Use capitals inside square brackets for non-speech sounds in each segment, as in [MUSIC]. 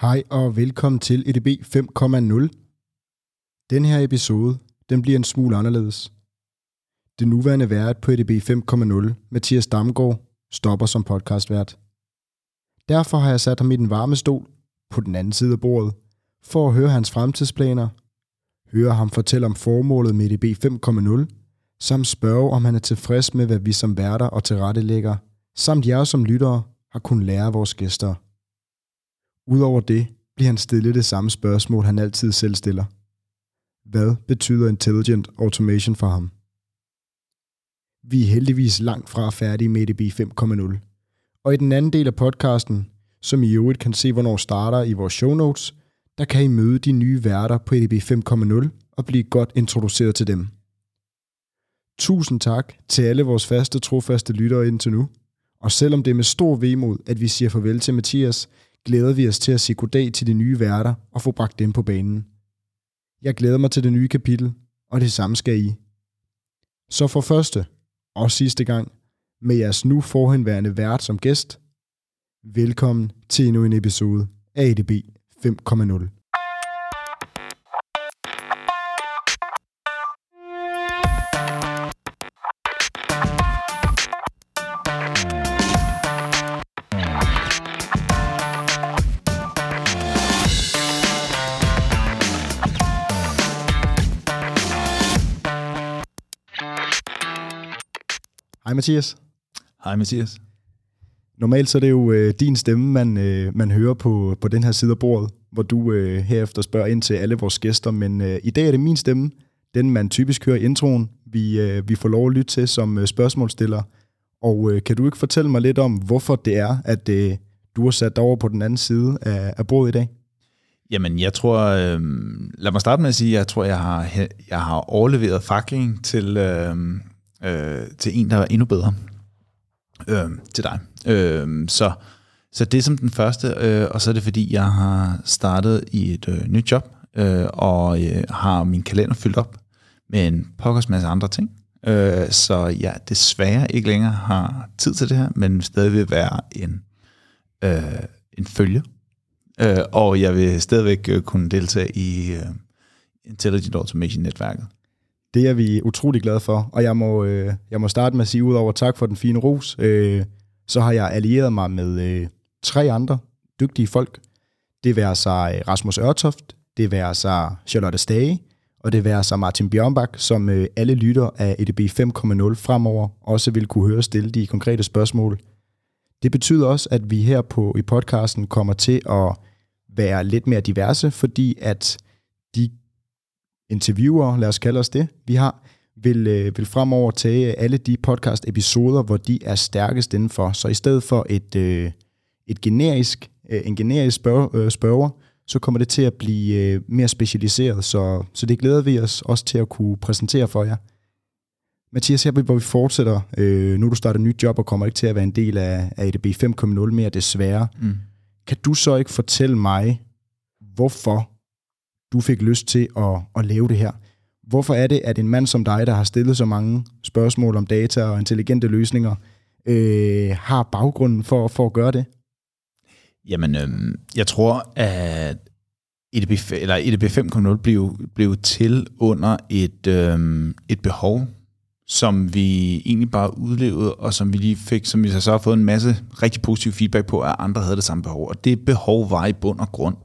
Hej og velkommen til EDB 5.0. Den her episode, den bliver en smule anderledes. Det nuværende vært på EDB 5.0, Mathias Damgaard, stopper som podcastvært. Derfor har jeg sat ham i den varme stol på den anden side af bordet, for at høre hans fremtidsplaner, høre ham fortælle om formålet med EDB 5.0, samt spørge, om han er tilfreds med, hvad vi som værter og tilrettelægger, samt jer som lyttere, har kunnet lære vores gæster. Udover det bliver han stillet det samme spørgsmål, han altid selv stiller. Hvad betyder intelligent automation for ham? Vi er heldigvis langt fra færdige med EDB 5.0. Og i den anden del af podcasten, som I øvrigt kan se, hvornår starter i vores show notes, der kan I møde de nye værter på EDB 5.0 og blive godt introduceret til dem. Tusind tak til alle vores faste, trofaste lyttere indtil nu. Og selvom det er med stor vemod, at vi siger farvel til Mathias, glæder vi os til at sige goddag til de nye værter og få bragt dem på banen. Jeg glæder mig til det nye kapitel, og det samme skal I. Så for første og sidste gang, med jeres nu forhenværende vært som gæst, velkommen til endnu en episode af ADB 5.0. Mathias. Hej Mathias. Normalt så er det jo øh, din stemme, man, øh, man hører på, på den her side af bordet, hvor du øh, herefter spørger ind til alle vores gæster, men øh, i dag er det min stemme, den man typisk hører i introen, vi, øh, vi får lov at lytte til som øh, spørgsmålsstiller. Og øh, kan du ikke fortælle mig lidt om, hvorfor det er, at øh, du har sat dig over på den anden side af, af bordet i dag? Jamen, jeg tror, øh, lad mig starte med at sige, jeg tror, jeg har, jeg har overleveret fakling til, øh, øh, til en, der er endnu bedre. Øh, til dig. Øh, så, så det er som den første, øh, og så er det fordi, jeg har startet i et øh, nyt job, øh, og øh, har min kalender fyldt op med en pokkers masse andre ting. Øh, så jeg desværre ikke længere har tid til det her, men stadig vil være en, øh, en følge. Øh, og jeg vil stadigvæk øh, kunne deltage i øh, Intelligent Automation-netværket. Det er vi utrolig glade for, og jeg må, øh, jeg må starte med at sige, udover tak for den fine ros, øh, så har jeg allieret mig med øh, tre andre dygtige folk. Det vil sig øh, Rasmus Ørtoft, det vil sig Charlotte Stage, og det vil sig Martin Bjørnbak, som øh, alle lytter af EDB 5.0 fremover også vil kunne høre stille de konkrete spørgsmål. Det betyder også, at vi her på i podcasten kommer til at være lidt mere diverse, fordi at de interviewer, lad os kalde os det, vi har, vil, øh, vil fremover tage alle de podcast-episoder, hvor de er stærkest indenfor. Så i stedet for et, øh, et generisk, øh, en generisk spørg, spørger, så kommer det til at blive mere specialiseret. Så, så det glæder vi os også til at kunne præsentere for jer. Mathias, her hvor vi fortsætter, øh, nu du starter et nyt job og kommer ikke til at være en del af, af EDB 5.0 mere desværre. Mm. Kan du så ikke fortælle mig, hvorfor du fik lyst til at, at lave det her? Hvorfor er det, at en mand som dig, der har stillet så mange spørgsmål om data og intelligente løsninger, øh, har baggrunden for, for at gøre det? Jamen, øh, jeg tror, at EDB, eller EDB 5.0 blev, blev til under et, øh, et behov, som vi egentlig bare udlevede, og som vi lige fik, som vi så har fået en masse rigtig positiv feedback på, at andre havde det samme behov. Og det behov var i bund og grund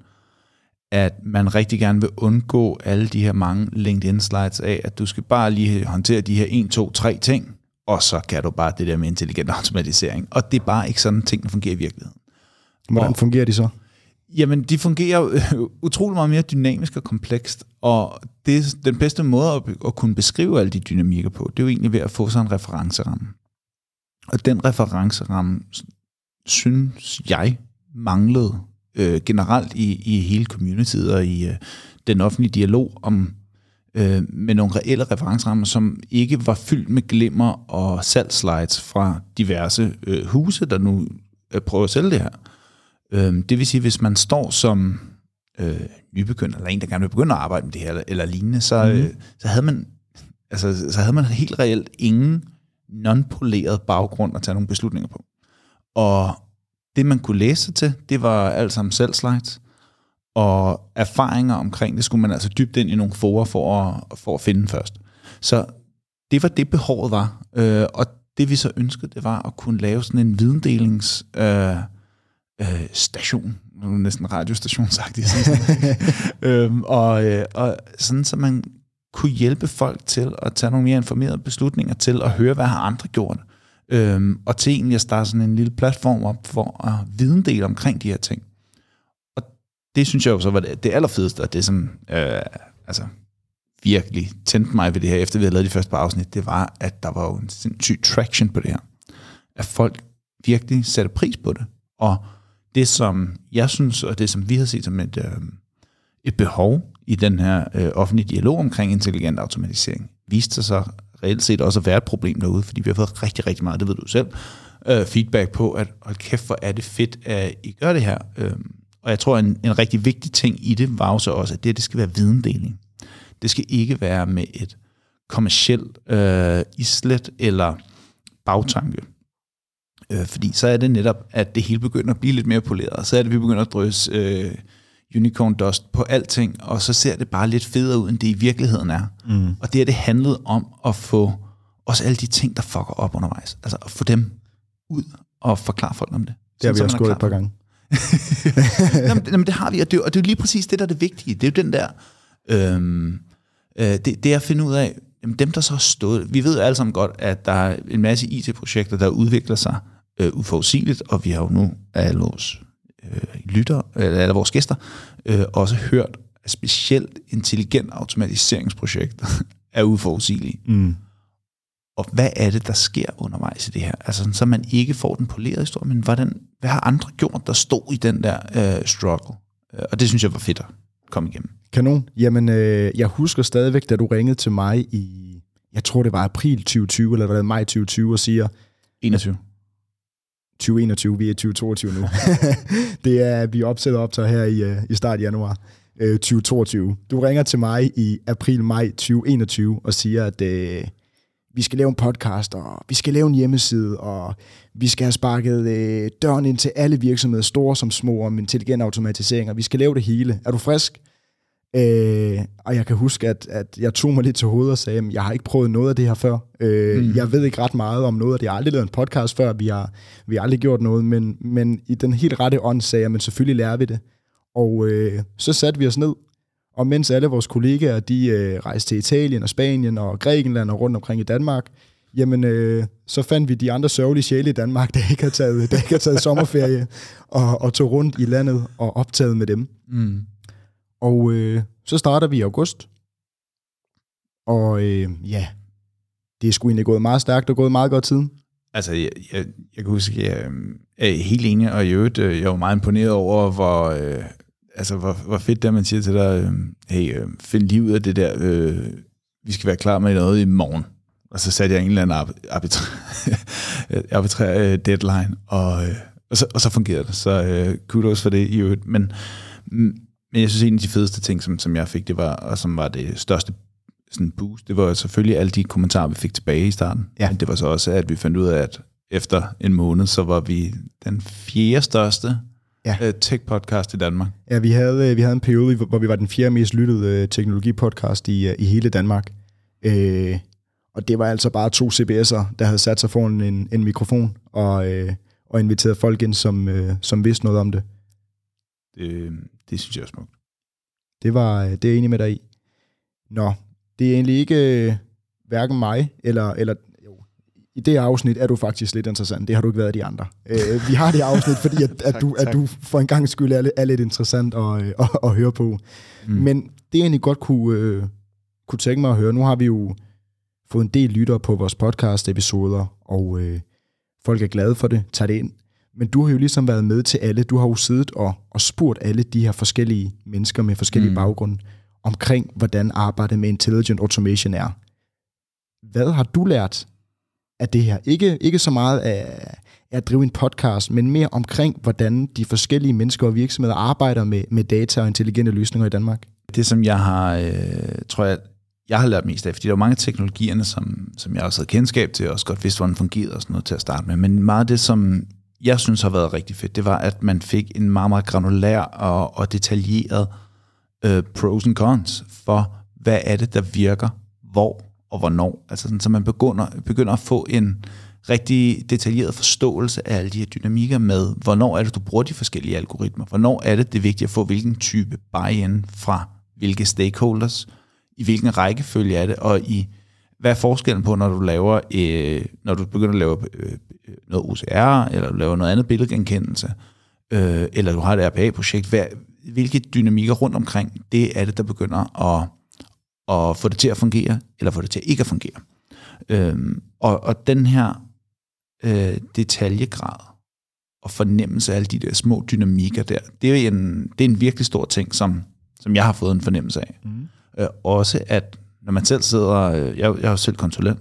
at man rigtig gerne vil undgå alle de her mange LinkedIn-slides af, at du skal bare lige håndtere de her 1, 2, 3 ting, og så kan du bare det der med intelligent [LAUGHS] automatisering. Og det er bare ikke sådan, tingene fungerer i virkeligheden. Hvordan fungerer de så? Jamen, de fungerer øh, utrolig meget mere dynamisk og komplekst, og det er den bedste måde at, at kunne beskrive alle de dynamikker på, det er jo egentlig ved at få sådan en referenceramme. Og den referenceramme, synes jeg, manglede øh, generelt i, i hele communityet og i øh, den offentlige dialog om øh, med nogle reelle referencerammer, som ikke var fyldt med glimmer og salgslides fra diverse øh, huse, der nu øh, prøver at sælge det her. Øh, det vil sige, hvis man står som øh, nybegynder, eller en, der gerne vil begynde at arbejde med det her, eller, eller lignende, så, mm. øh, så, havde man, altså, så havde man helt reelt ingen non-poleret baggrund at tage nogle beslutninger på. Og det, man kunne læse til, det var alt sammen selv slides. og erfaringer omkring det skulle man altså dybt ind i nogle forer for at, for at finde først. Så det var det, behovet var. Øh, og det vi så ønskede, det var at kunne lave sådan en videndelings øh, øh, station. Næsten radiostation sagt. Sådan, [LAUGHS] øhm, og, øh, og sådan, så man kunne hjælpe folk til at tage nogle mere informerede beslutninger til at høre, hvad har andre gjort. Øhm, og til egentlig at starte sådan en lille platform op for at videndele omkring de her ting. Og det synes jeg jo så var det, det allerfedeste, og det som øh, altså, virkelig tændte mig ved det her, efter vi havde lavet de første par afsnit, det var, at der var jo en sindssyg traction på det her. At folk virkelig satte pris på det. Og det, som jeg synes, og det, som vi har set som et, øh, et behov i den her øh, offentlige dialog omkring intelligent automatisering, viste sig så reelt set også at være et problem derude, fordi vi har fået rigtig, rigtig meget, det ved du selv, øh, feedback på, at hold kæft, hvor er det fedt, at I gør det her. Øh, og jeg tror, en, en rigtig vigtig ting i det var jo så også, at det, det skal være videndeling. Det skal ikke være med et kommersielt øh, islet eller bagtanke. Øh, fordi så er det netop, at det hele begynder at blive lidt mere poleret. Så er det, at vi begynder at drysse øh, unicorn dust på alting, og så ser det bare lidt federe ud, end det i virkeligheden er. Mm. Og det er det handlede om at få også alle de ting, der fucker op undervejs. Altså at få dem ud og forklare folk om det. Det har vi også gået et par gange. [LAUGHS] jamen, jamen, det har vi, og det, og det er jo lige præcis det, der er det vigtige. Det er jo den der, øhm, øh, det, det er at finde ud af, jamen, dem der så har stået, vi ved alle sammen godt, at der er en masse IT-projekter, der udvikler sig øh, uforudsigeligt, og vi har jo nu alle vores øh, lytter, eller alle vores gæster, øh, også hørt, at specielt intelligent automatiseringsprojekter [LAUGHS] er uforudsigelige. Mm. Og hvad er det, der sker undervejs i det her? Altså, så man ikke får den polerede historie, men hvordan, hvad har andre gjort, der stod i den der øh, struggle? Øh, og det synes jeg var fedt at komme igennem. Kanon. Jamen, øh, jeg husker stadigvæk, da du ringede til mig i, jeg tror det var april 2020, eller var maj 2020, og siger... 21. 2021, vi er 2022 nu. [LAUGHS] det er, vi opsætter op til her i, øh, i start januar øh, 2022. Du ringer til mig i april-maj 2021 og siger, at øh, vi skal lave en podcast, og vi skal lave en hjemmeside, og vi skal have sparket øh, døren ind til alle virksomheder, store som små, om intelligent automatisering, og vi skal lave det hele. Er du frisk? Øh, og jeg kan huske, at, at jeg tog mig lidt til hovedet og sagde, at jeg har ikke prøvet noget af det her før. Øh, mm. Jeg ved ikke ret meget om noget af det. Jeg har aldrig lavet en podcast før. Vi har, vi har aldrig gjort noget. Men, men i den helt rette ånd sagde jeg, men selvfølgelig lærer vi det. Og øh, så satte vi os ned. Og mens alle vores kollegaer, de øh, rejste til Italien og Spanien og Grækenland og rundt omkring i Danmark, jamen øh, så fandt vi de andre sørgelige sjæle i Danmark, der ikke har taget, der ikke har taget sommerferie, og, og tog rundt i landet og optaget med dem. Mm. Og øh, så starter vi i august. Og øh, ja, det er sgu egentlig gået meget stærkt og gået meget godt tiden. Altså, jeg, jeg, jeg kan huske, at jeg øh, er helt enig, og i øvrigt, øh, jeg var meget imponeret over, hvor, øh, altså, hvor, hvor fedt det er, man siger til dig, øh, hey, øh, find lige ud af det der, øh, vi skal være klar med noget i morgen. Og så satte jeg en eller anden arbitrær, [LAUGHS] øh, deadline, og, øh, og, så, og så fungerede det. Så øh, kudos for det i øvrigt. Men, mm, men jeg synes, en af de fedeste ting, som, som jeg fik, det var, og som var det største sådan boost, det var selvfølgelig alle de kommentarer, vi fik tilbage i starten. Ja. Men det var så også, at vi fandt ud af, at efter en måned, så var vi den fjerde største ja. uh, tech-podcast i Danmark. Ja, vi havde, øh, vi havde en periode, hvor vi var den fjerde mest lyttede uh, teknologi-podcast i, i hele Danmark. Uh, og det var altså bare to CBS'er, der havde sat sig foran en, en mikrofon og, uh, og inviteret folk ind, som, uh, som vidste noget om det. Det, det synes jeg er smukt. Det var det er jeg enig med dig i. Nå, det er egentlig ikke øh, hverken mig, eller, eller jo, i det afsnit er du faktisk lidt interessant. Det har du ikke været de andre. Øh, vi har det afsnit, fordi at, [LAUGHS] at, du, at du for en gang skyld er, er lidt interessant at, at, at, at høre på. Mm. Men det jeg egentlig godt kunne, øh, kunne tænke mig at høre, nu har vi jo fået en del lyttere på vores podcast-episoder, og øh, folk er glade for det, tager det ind. Men du har jo ligesom været med til alle. Du har jo siddet og, og spurgt alle de her forskellige mennesker med forskellige mm. baggrunde omkring, hvordan arbejdet med intelligent automation er. Hvad har du lært af det her? Ikke, ikke så meget af, at drive en podcast, men mere omkring, hvordan de forskellige mennesker og virksomheder arbejder med, med data og intelligente løsninger i Danmark. Det, som jeg har, øh, tror jeg, jeg har lært mest af, fordi der er mange af teknologierne, som, som jeg også havde kendskab til, og også godt vidste, hvordan den fungerede og sådan noget til at starte med. Men meget af det, som jeg synes har været rigtig fedt, det var, at man fik en meget, meget granulær og, og detaljeret øh, pros and cons for, hvad er det, der virker, hvor og hvornår. Altså sådan, så man begynder, begynder at få en rigtig detaljeret forståelse af alle de her dynamikker med, hvornår er det, du bruger de forskellige algoritmer, hvornår er det, det er vigtigt at få hvilken type buy-in fra? Hvilke stakeholders, i hvilken rækkefølge er det, og i hvad er forskellen på, når du laver, øh, når du begynder at lave øh, noget OCR, eller du laver noget andet billedgenkendelse, øh, eller du har et RPA-projekt, hvad, hvilke dynamikker rundt omkring, det er det, der begynder at, at få det til at fungere, eller få det til ikke at fungere. Øhm, og, og den her øh, detaljegrad og fornemmelse af alle de der små dynamikker der, det er en, det er en virkelig stor ting, som, som jeg har fået en fornemmelse af. Mm. Øh, også at når man selv sidder, øh, jeg, jeg er jo selv konsulent,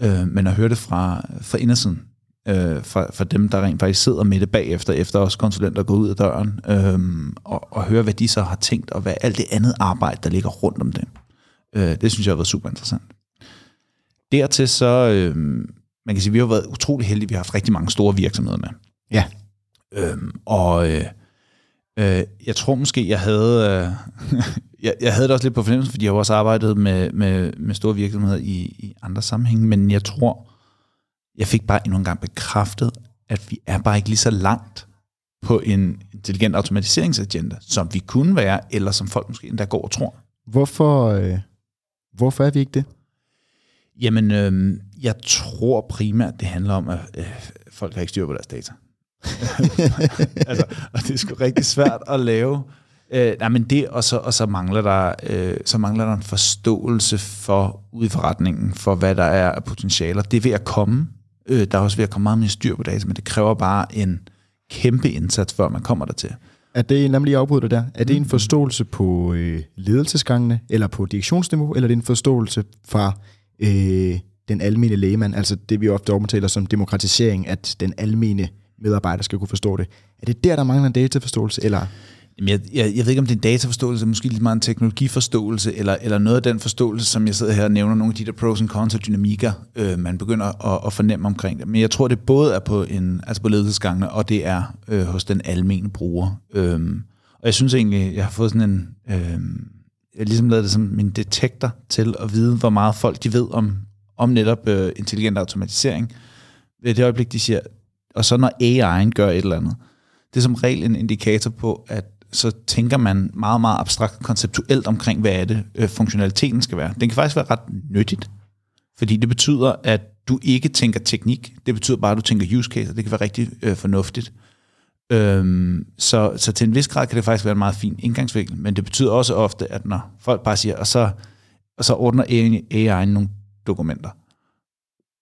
øh, men at høre det fra, fra indersiden, øh, fra, fra dem, der rent faktisk sidder med det bagefter, efter også konsulenter går ud af døren, øh, og, og høre, hvad de så har tænkt, og hvad alt det andet arbejde, der ligger rundt om det. Øh, det synes jeg har været super interessant. Dertil så, øh, man kan sige, vi har været utrolig heldige, vi har haft rigtig mange store virksomheder med. Ja. Øhm, og øh, øh, jeg tror måske, jeg havde, øh, [LAUGHS] jeg, jeg havde det også lidt på fornemmelse, fordi jeg har også arbejdet med, med, med store virksomheder i, i andre sammenhænge, men jeg tror, jeg fik bare endnu en gang bekræftet, at vi er bare ikke lige så langt på en intelligent automatiseringsagenda, som vi kunne være, eller som folk måske endda går og tror. Hvorfor, øh, hvorfor er vi ikke det? Jamen, øh, jeg tror primært, det handler om, at øh, folk har ikke styr på deres data. [LAUGHS] altså, og det er sgu rigtig svært at lave. Øh, nej, men det, og så, og så, mangler der, øh, så mangler der en forståelse for ude i forretningen, for hvad der er af potentialer. Det er ved at komme. Øh, der er også ved at komme meget mere styr på data, men det kræver bare en kæmpe indsats, før man kommer der til. Er det, lad mig lige afbryde det der, er det en mm. forståelse på øh, ledelsesgangene, eller på direktionsniveau, eller er det en forståelse fra øh, den almene lægemand, altså det vi ofte omtaler som demokratisering, at den almene medarbejder skal kunne forstå det. Er det der, der mangler en dataforståelse, eller... Jamen, jeg, jeg, jeg ved ikke, om det er en dataforståelse, måske lidt meget en teknologiforståelse, eller, eller noget af den forståelse, som jeg sidder her og nævner, nogle af de der pros and cons og dynamikker, øh, man begynder at, at fornemme omkring det. Men jeg tror, det både er på, en, altså på ledelsesgangene, og det er øh, hos den almene bruger. Øh, og jeg synes egentlig, jeg har fået sådan en... Øh, jeg har ligesom lavet det som min detektor til at vide, hvor meget folk de ved om, om netop øh, intelligent automatisering. Ved det øjeblik, de siger, og så når AI'en gør et eller andet, det er som regel en indikator på, at så tænker man meget, meget abstrakt konceptuelt omkring, hvad er det, øh, funktionaliteten skal være. Den kan faktisk være ret nyttigt, fordi det betyder, at du ikke tænker teknik, det betyder bare, at du tænker use case, og det kan være rigtig øh, fornuftigt. Øhm, så, så til en vis grad kan det faktisk være en meget fin indgangsvinkel, men det betyder også ofte, at når folk bare siger, og så, og så ordner AI nogle dokumenter,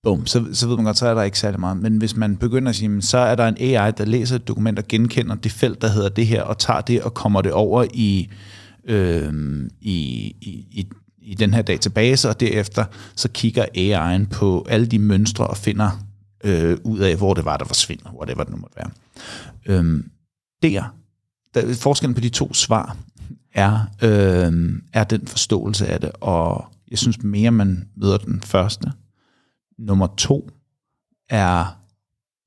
bum, så, så ved man godt, så er der ikke særlig meget. Men hvis man begynder at sige, så er der en AI, der læser et dokument og genkender det felt, der hedder det her, og tager det og kommer det over i, øh, i, i, i den her database, og derefter så kigger AI'en på alle de mønstre og finder øh, ud af, hvor det var, der forsvinder, whatever det nu måtte være. Øh, der, der, forskellen på de to svar er, øh, er den forståelse af det, og jeg synes mere, man møder den første, Nummer to er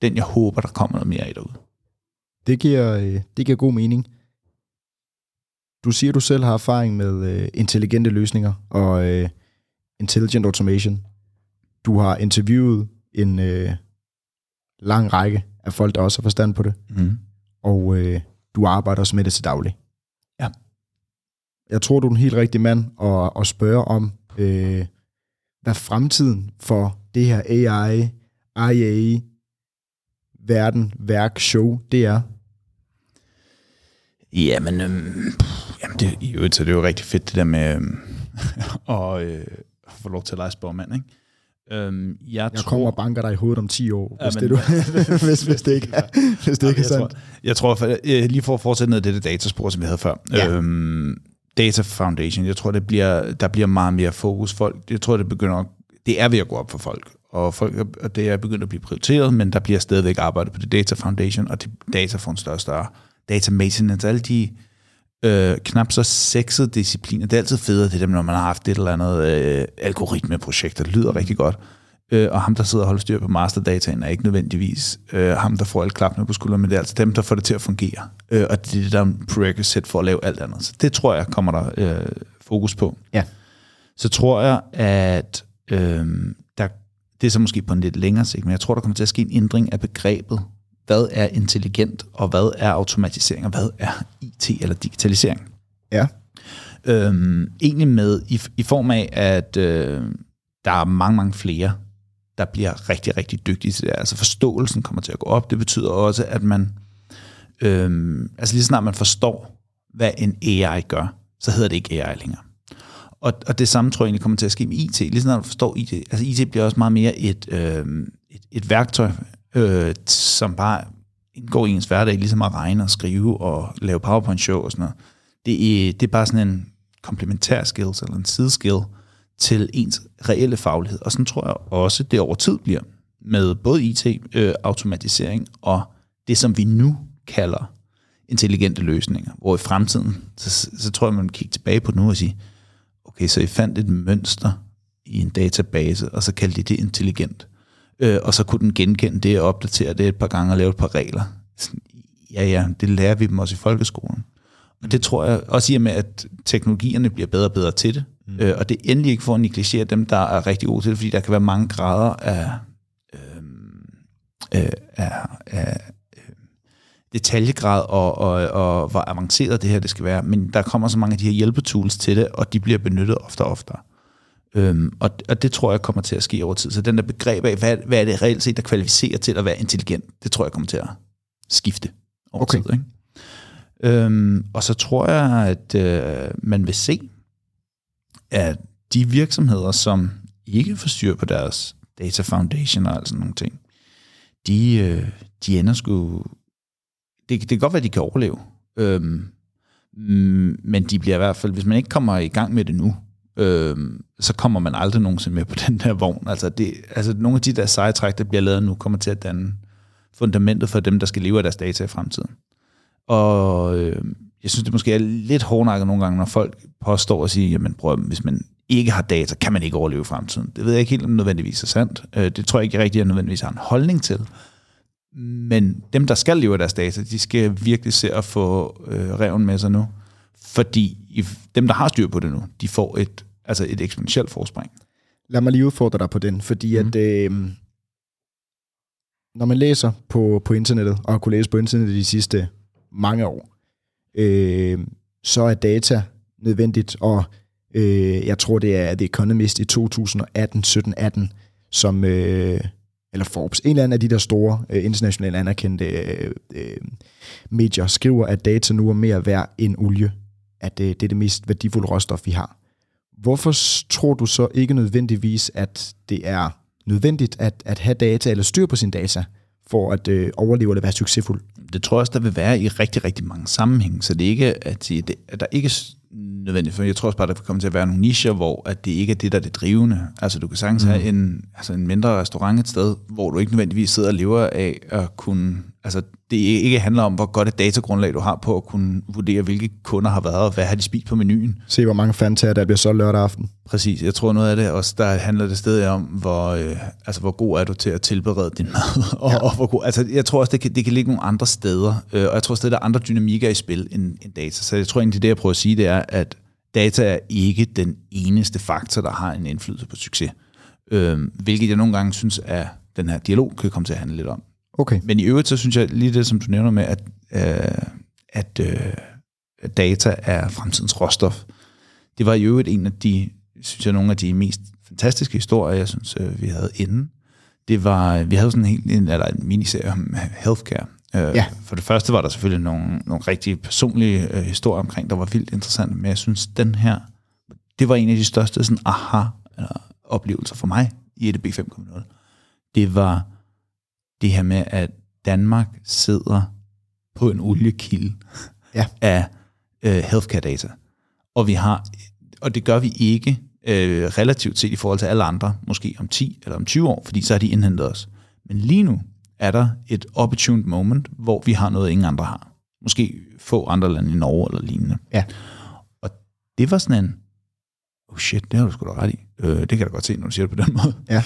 den, jeg håber, der kommer noget mere af derude. Det giver, øh, det giver god mening. Du siger, du selv har erfaring med uh, intelligente løsninger og uh, intelligent automation. Du har interviewet en lang række af folk, der også har forstand på det. Mm. Og du arbejder også med det til daglig. Ja. Jeg tror, du er en helt rigtig mand at, at spørge om, uh, hvad fremtiden for det her AI, IA, verden, værk, show, det er? Jamen, øhm, jamen det, i øvrigt, så det er jo rigtig fedt det der med øhm, [LAUGHS] at øh, få lov til at lege spormand, ikke? Øhm, jeg, jeg tror, kommer og banker dig i hovedet om 10 år, ja, hvis, men, det, du, [LAUGHS] [LAUGHS] hvis, hvis det ikke er, hvis det ikke er sandt. Jeg tror, jeg tror for, lige for at fortsætte ned af det dataspor, som vi havde før. Ja. Øhm, Data Foundation, jeg tror, det bliver, der bliver meget mere fokus. Folk, jeg tror, det begynder at det er ved at gå op for folk, og, folk, og det er begyndt at blive prioriteret, men der bliver stadigvæk arbejdet på det Data Foundation, og det data får en større og større. Data maintenance, alle de øh, knap så sexede discipliner, det er altid federe, det der, når man har haft et eller andet øh, algoritmeprojekt, der lyder rigtig godt. øh, og ham, der sidder og holder styr på masterdataen, er ikke nødvendigvis øh, ham, der får alle klappene på skulderen, men det er altså dem, der får det til at fungere. Øh, og det er det, der er prerequisite for at lave alt andet. Så det tror jeg, kommer der øh, fokus på. Ja. Så tror jeg, at øh, der, det er så måske på en lidt længere sigt, men jeg tror, der kommer til at ske en ændring af begrebet. Hvad er intelligent, og hvad er automatisering, og hvad er IT eller digitalisering? Ja. Øhm, egentlig med i, i form af, at øh, der er mange, mange flere, der bliver rigtig, rigtig dygtige til det. Altså forståelsen kommer til at gå op. Det betyder også, at man, øhm, altså lige snart man forstår, hvad en AI gør, så hedder det ikke AI længere. Og, og det samme tror jeg egentlig kommer til at ske med IT. Lige snart du forstår IT, altså IT bliver også meget mere et, øh, et, et værktøj, øh, som bare indgår i ens hverdag, ligesom at regne og skrive og lave PowerPoint-show og sådan noget. Det er, det er bare sådan en komplementær skills, eller en sideskill, til ens reelle faglighed. Og sådan tror jeg også, det over tid bliver med både IT, øh, automatisering og det, som vi nu kalder intelligente løsninger. Hvor i fremtiden, så, så tror jeg, man kigger tilbage på det nu og sige, okay, så I fandt et mønster i en database, og så kaldte de det intelligent. Øh, og så kunne den genkende det og opdatere det et par gange og lave et par regler. Sådan, ja, ja, det lærer vi dem også i folkeskolen. Og det tror jeg også i og med, at teknologierne bliver bedre og bedre til det, mm. øh, og det er endelig ikke for at negligere dem, der er rigtig gode til det, fordi der kan være mange grader af, øh, øh, af, af detaljegrad og, og, og hvor avanceret det her det skal være, men der kommer så mange af de her hjælpetools til det, og de bliver benyttet ofte og oftere. Øhm, og, og det tror jeg kommer til at ske over tid. Så den der begreb af, hvad, hvad er det reelt set, der kvalificerer til at være intelligent, det tror jeg kommer til at skifte over Okay. tid. Ikke? Øhm, og så tror jeg, at øh, man vil se, at de virksomheder, som ikke får styr på deres data foundation og sådan nogle ting, de, øh, de ender sgu... Det, det kan godt være, at de kan overleve. Øhm, mm, men de bliver i hvert fald, hvis man ikke kommer i gang med det nu, øhm, så kommer man aldrig nogensinde med på [LAUGHS] den der vogn. Altså, det, altså nogle af de der sejtræk, der bliver lavet nu, kommer til at danne fundamentet for dem, der skal leve af deres data i fremtiden. Og øh, jeg synes, det måske er lidt hårdnakket nogle gange, når folk påstår og siger, jamen prøv, hvis man ikke har data, kan man ikke overleve i fremtiden. Det ved jeg ikke helt om nødvendigvis er sandt. Øh, det tror jeg ikke rigtig, jeg nødvendigvis har en holdning til. Men dem, der skal leve af deres data, de skal virkelig se at få øh, reven med sig nu. Fordi dem, der har styr på det nu, de får et, altså et eksponentielt forspring. Lad mig lige udfordre dig på den, fordi mm. at øh, når man læser på, på internettet, og har kunne læse på internettet de sidste mange år, øh, så er data nødvendigt, og øh, jeg tror, det er The Economist i 2018, 17, 18, som, øh, eller Forbes, en eller anden af de der store øh, internationalt anerkendte øh, øh, medier, skriver, at data nu er mere værd end olie, at øh, det er det mest værdifulde råstof, vi har. Hvorfor tror du så ikke nødvendigvis, at det er nødvendigt at, at have data eller styr på sin data, for at øh, overleve eller være succesfuld? det tror jeg også, der vil være i rigtig, rigtig mange sammenhænge. Så det er ikke, at, sige, det, at der ikke nødvendigt, for jeg tror også bare, der kommer til at være nogle nicher, hvor at det ikke er det, der er det drivende. Altså du kan sagtens mm. have en, altså en mindre restaurant et sted, hvor du ikke nødvendigvis sidder og lever af at kunne, altså det ikke handler om, hvor godt et datagrundlag du har på at kunne vurdere, hvilke kunder har været, og hvad har de spist på menuen. Se, hvor mange fantager, der bliver solgt lørdag aften. Præcis. Jeg tror noget af det også, der handler det stadig om, hvor, øh, altså, hvor god er du til at tilberede din mad. [LAUGHS] og, ja. og hvor god, altså, jeg tror også, det kan, det kan ligge nogle andre steder. Øh, og jeg tror stadig, der er andre dynamikker i spil end, end data. Så jeg tror egentlig, det jeg prøver at sige, det er, at data er ikke den eneste faktor, der har en indflydelse på succes. Øh, hvilket jeg nogle gange synes, at den her dialog kan komme til at handle lidt om. Okay. Men i øvrigt, så synes jeg lige det, som du nævner med, at, øh, at øh, data er fremtidens råstof. Det var i øvrigt en af de, synes jeg, nogle af de mest fantastiske historier, jeg synes, øh, vi havde inden. Det var, vi havde sådan en, helt, en, eller en miniserie om healthcare. Øh, Ja. For det første var der selvfølgelig nogle, nogle rigtig personlige øh, historier omkring, der var vildt interessante, men jeg synes, den her, det var en af de største sådan, aha eller oplevelser for mig i EDB 5.0. Det var det her med, at Danmark sidder på en oliekilde Ja. af øh, healthcare data. Og vi har, og det gør vi ikke øh, relativt set i forhold til alle andre, måske om 10 eller om 20 år, fordi så har de indhentet os. Men lige nu er der et opportuned moment, hvor vi har noget, ingen andre har. Måske få andre lande i Norge eller lignende. Ja. Og det var sådan en, oh shit, det har du sgu da ret i. Øh, det kan jeg da godt se, når du siger det på den [LAUGHS] måde. Ja.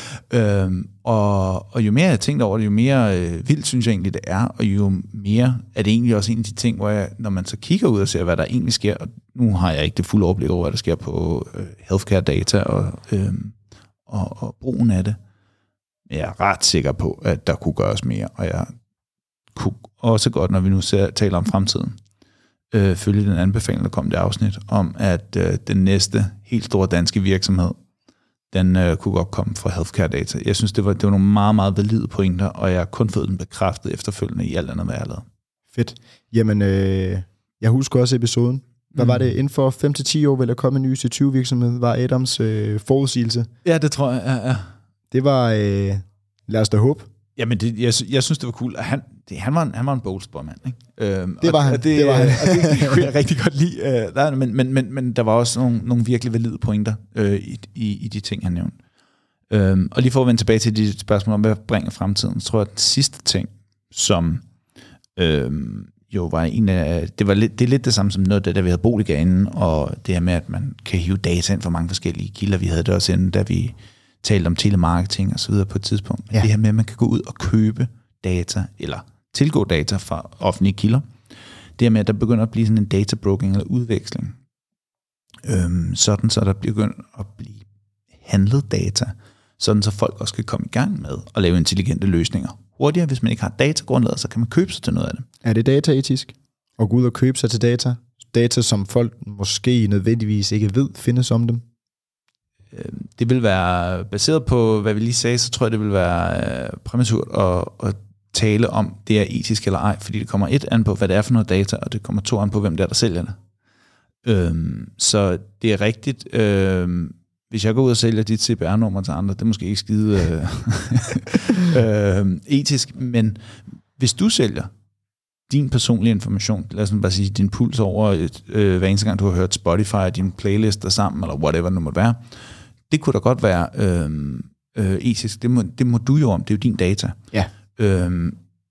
Øhm, og, og jo mere jeg tænkte over det, jo mere øh, vildt synes jeg egentlig, det er, og jo mere er det egentlig også en af de ting, hvor jeg, når man så kigger ud og ser, hvad der egentlig sker, og nu har jeg ikke det fulde overblik over, hvad der sker på øh, healthcare data og, øh, og, og brugen af det, men jeg er ret sikker på, at der kunne gøres mere, og jeg kunne også godt, når vi nu ser, taler om fremtiden, øh, følge den anbefaling, der kom det afsnit, om at øh, den næste helt store danske virksomhed, den øh, kunne godt komme fra healthcare data. Jeg synes, det var, det var nogle meget, meget valide pointer, og jeg har kun fået den bekræftet efterfølgende i alt andet, hvad jeg lavet. Fedt. Jamen, øh, jeg husker også episoden. Hvad mm. var det? Inden for 5-10 år vil der komme en ny C20-virksomhed, var Adams øh, forudsigelse. Ja, det tror jeg, ja, ja. Det var, øh, lad os da håbe. Jamen, det, jeg, jeg synes, det var cool. Han, det, han, var en, han var en boldspår-mand, ikke? Øhm, Det var og, han, Og det, det var han. [LAUGHS] og det, det kunne jeg rigtig godt lide. Øh, der, men, men, men, men der var også nogle, nogle virkelig valide pointer øh, i, i, i de ting, han nævnte. Øhm, og lige for at vende tilbage til de spørgsmål om, hvad bringer fremtiden, så tror jeg, at den sidste ting, som øhm, jo var en af, det, var lidt, det er lidt det samme som noget af det, da vi havde Boliga inden, og det her med, at man kan hive data ind fra mange forskellige kilder. Vi havde det også inden, da vi talte om telemarketing og så videre på et tidspunkt. Men Ja. det her med, at man kan gå ud og købe data, eller tilgå data fra offentlige kilder. Det her med, at der begynder at blive sådan en data broking eller udveksling. Øhm, sådan så der begynder at blive handlet data, sådan så folk også kan komme i gang med at lave intelligente løsninger. Hurtigere, hvis man ikke har datagrundlaget, så kan man købe sig til noget af det. Er det dataetisk? At gå ud og købe sig til data? Data, som folk måske nødvendigvis ikke ved, findes om dem? Øh, det vil være baseret på, hvad vi lige sagde, så tror jeg, det vil være øh, præmaturt at, at tale om, det er etisk eller ej, fordi det kommer et an på, hvad det er for noget data, og det kommer to an på, hvem det er, der sælger det. Øhm, så det er rigtigt. Øhm, hvis jeg går ud og sælger dit CPR-nummer til andre, det er måske ikke skide øh, [LAUGHS] øh, etisk, men hvis du sælger din personlige information, lad os bare sige din puls over, et, øh, hver eneste gang du har hørt Spotify og dine playlister sammen, eller whatever det nu måtte være, det kunne da godt være øh, øh, etisk. Det må, det må du jo om, det er jo din data. Ja.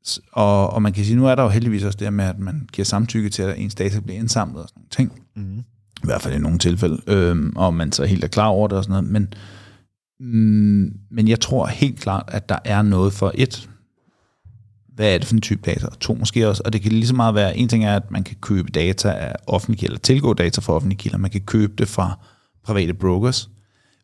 S- og, og man kan sige, nu er der jo heldigvis også det her med, at man giver samtykke til, at ens data bliver indsamlet og sådan nogle ting. Mm. I hvert fald i nogle tilfælde. Øhm, og man så helt er klar over det og sådan noget. Men, mm, men jeg tror helt klart, at der er noget for et, hvad er det for en type data? To måske også, og det kan lige så meget være, en ting er, at man kan købe data af offentlige kilder, tilgå data fra offentlige kilder, man kan købe det fra private brokers,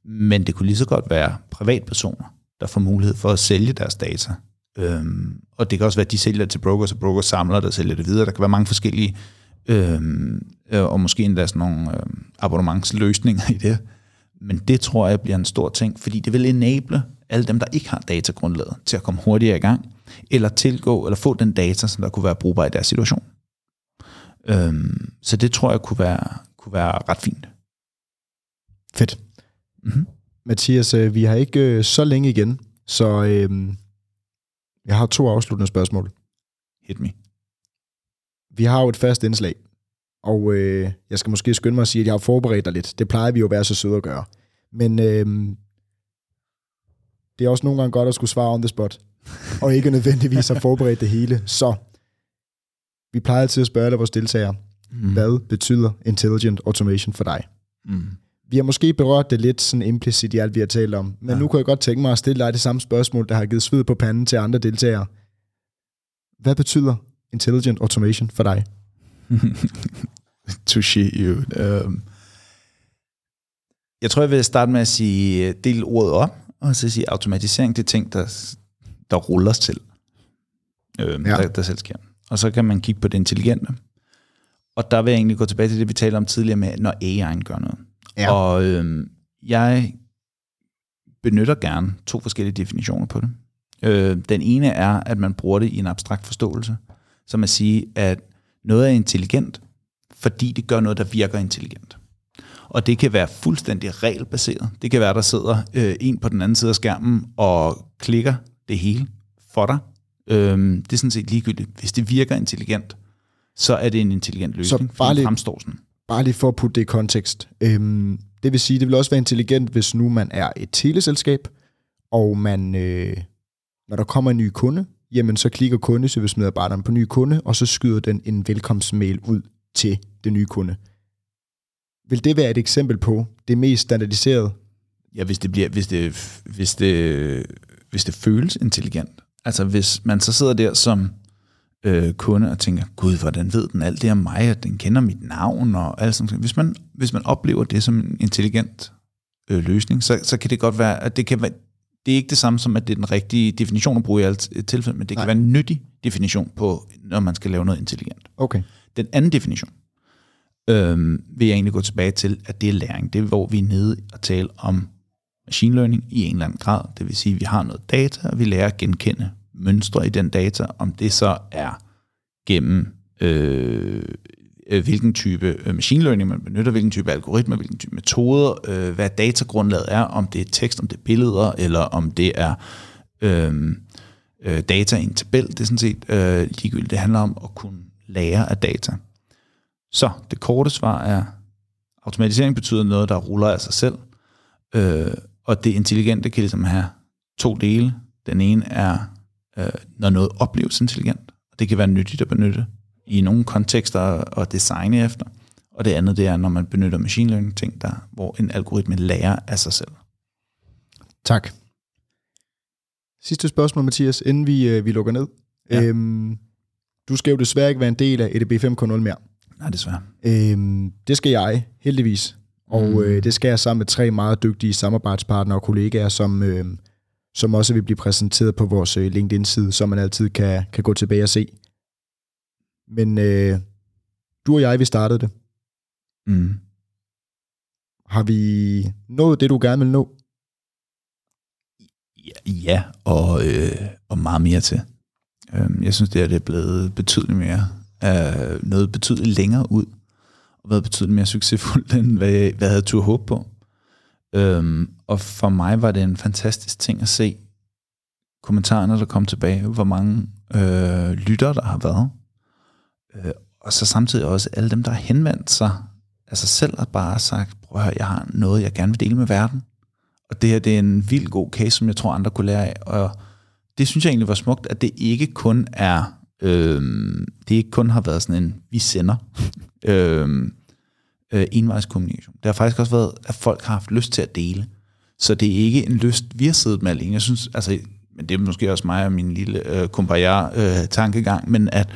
men det kunne lige så godt være privatpersoner, der får mulighed for at sælge deres data. Øhm, og det kan også være, at de sælger det til brokers, og brokers samler det og sælger det videre. Der kan være mange forskellige, øhm, øh, og måske endda sådan nogle øhm, abonnementsløsninger i det. Men det tror jeg bliver en stor ting, fordi det vil enable alle dem, der ikke har datagrundlaget, til at komme hurtigere i gang, eller tilgå, eller få den data, som der kunne være brugbar i deres situation. Øhm, så det tror jeg kunne være, kunne være ret fint. Fedt. Mm-hmm. Mathias, øh, vi har ikke øh, så længe igen, så øh, jeg har to afsluttende spørgsmål. Hit me. Vi har jo et fast indslag, og øh, jeg skal måske skynde mig at sige, at jeg har forberedt dig lidt. Det plejer vi jo at være så søde at gøre. Men øh, det er også nogle gange godt at skulle svare on the spot, [LAUGHS] og ikke nødvendigvis have forberedt det hele. Så vi plejer altid at spørge alle vores deltagere, Mm. hvad betyder intelligent automation for dig? Mm. Vi har måske berørt det lidt sådan implicit i alt, vi har talt om, men Ja. nu kunne jeg godt tænke mig at stille dig det samme spørgsmål, der har givet sved på panden til andre deltagere. Hvad betyder intelligent automation for dig? [LAUGHS] Touché, jo. Øhm, jeg tror, jeg vil starte med at sige, del ordet op, og så sige automatisering, det er ting, der, der ruller til, øhm, ja. der, der selv sker. Og så kan man kigge på det intelligente. Og der vil jeg egentlig gå tilbage til det, vi talte om tidligere med, når AI'en gør noget. Ja. Og øhm, jeg benytter gerne to forskellige definitioner på det. Øh, den ene er, at man bruger det i en abstrakt forståelse, som at sige, at noget er intelligent, fordi det gør noget, der virker intelligent. Og det kan være fuldstændig regelbaseret. Det kan være, der sidder øh, en på den anden side af skærmen og klikker det hele for dig. Øhm, det er sådan set ligegyldigt. Hvis det virker intelligent, så er det en intelligent løsning, bare fordi den lige- fremstår sådan. Bare lige for at putte det i kontekst. Øhm, det vil sige, det vil også være intelligent, hvis nu man er et teleselskab, og man, øh, når der kommer en ny kunde, jamen så klikker kundeservicemedarbejderen på ny kunde, og så skyder den en velkomstmail ud til den nye kunde. Vil det være et eksempel på det mest standardiserede? Ja, hvis det, bliver, hvis det, hvis det, hvis det føles intelligent. Altså hvis man så sidder der som øh, kunde og tænker, gud, hvordan ved den alt det om mig, at den kender mit navn og alt sådan Hvis man, hvis man oplever det som en intelligent øh, løsning, så, så kan det godt være, at det kan være, det er ikke det samme som, at det er den rigtige definition at bruge i alt tilfælde, men det Nej. kan være en nyttig definition på, når man skal lave noget intelligent. Okay. Den anden definition, øh, vil jeg egentlig gå tilbage til, at det er læring. Det er, hvor vi er nede og tale om machine learning i en eller anden grad. Det vil sige, at vi har noget data, og vi lærer at genkende mønstre i den data, om det så er gennem øh, øh hvilken type øh, machine learning man benytter, hvilken type algoritmer, hvilken type metoder, øh, hvad datagrundlaget er, om det er tekst, om det er billeder, eller om det er øh, øh, data i en tabel. Det er sådan set øh, ligegyldigt. Det handler om at kunne lære af data. Så det korte svar er, automatisering betyder noget, der ruller af sig selv, øh, og det intelligente kan ligesom have to dele. Den ene er, øh, når noget opleves intelligent, og det kan være nyttigt at benytte i nogle kontekster og designe efter. Og det andet, det er, når man benytter machine learning ting, der, hvor en algoritme lærer af sig selv. Tak. Sidste spørgsmål, Mathias, inden vi, øh, vi lukker ned. Ja. Øhm, du skal jo desværre ikke være en del af EDB 5.0 mere. Nej, desværre. Øhm, det skal jeg, heldigvis. Og mm. øh, det skal jeg sammen med tre meget dygtige samarbejdspartnere og kollegaer, som, øh, som også vil blive præsenteret på vores øh, LinkedIn-side, som man altid kan, kan gå tilbage og se. Men øh, du og jeg, vi startede det. Mm. Har vi nået det, du gerne vil nå? Ja, og, øh, og meget mere til. Øh, jeg synes, det er, det er blevet betydeligt mere, øh, noget betydeligt længere ud, og været betydeligt mere succesfuldt, [LAUGHS] end hvad jeg, hvad jeg havde tur håbe på. Øhm, og for mig var det en fantastisk ting at se kommentarerne, der kom tilbage, hvor mange øh, lytter, der har været. Øh, og så samtidig også alle dem, der har henvendt sig altså selv har bare sagt, prøv at høre, jeg har noget, jeg gerne vil dele med verden. Og det her, det er en vild god case, som jeg tror, andre kunne lære af. Og det synes jeg egentlig var smukt, at det ikke kun er, øh, det ikke kun har været sådan en, vi sender, [LAUGHS] øh, øh, envejskommunikation. Det har faktisk også været, at folk har haft lyst til at dele. Så det er ikke en lyst, vi har siddet med alene. Jeg synes, altså, men det er måske også mig og min lille øh, kumpajer øh, men at,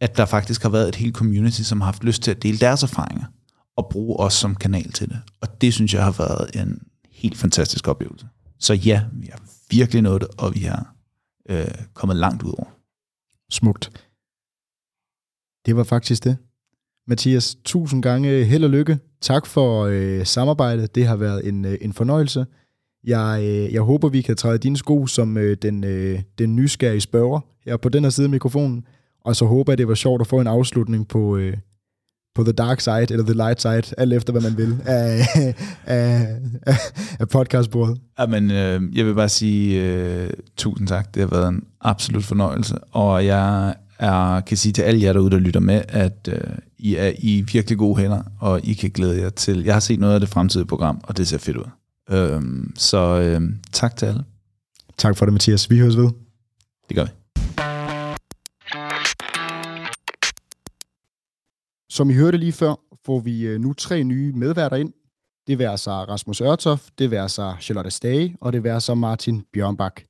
at der faktisk har været et helt community, som har haft lyst til at dele deres erfaringer og bruge os som kanal til det. Og det synes jeg har været en helt fantastisk oplevelse. Så ja, vi har virkelig nået det, og vi har øh, kommet langt ud over. Smukt. Det var faktisk det. Mathias, tusind gange held og lykke. Tak for øh, samarbejdet. Det har været en, øh, en fornøjelse. Jeg, øh, jeg håber, vi kan træde dine sko som øh, den, øh, den nysgerrige spørger her på den her side af mikrofonen. Og så håber jeg, det var sjovt at få en afslutning på, øh, på the dark side, eller the light side, alt efter hvad man vil, af, af, [LAUGHS] af, af podcastbordet. Jamen, øh, jeg vil bare sige øh, tusind tak. Det har været en absolut fornøjelse, og jeg er, kan sige til alle jer derude, der lytter med, at øh, I er i virkelig gode hænder, og I kan glæde jer til. Jeg har set noget af det fremtidige program, og det ser fedt ud. Øh, så øh, tak til alle. Tak for det, Mathias. Vi høres ved. Det gør vi. Som I hørte lige før, får vi øh, nu tre nye medværter ind. Det vil sig Rasmus Ørtof, det vil sig Charlotte Stage, og det vil sig Martin Bjørnbak.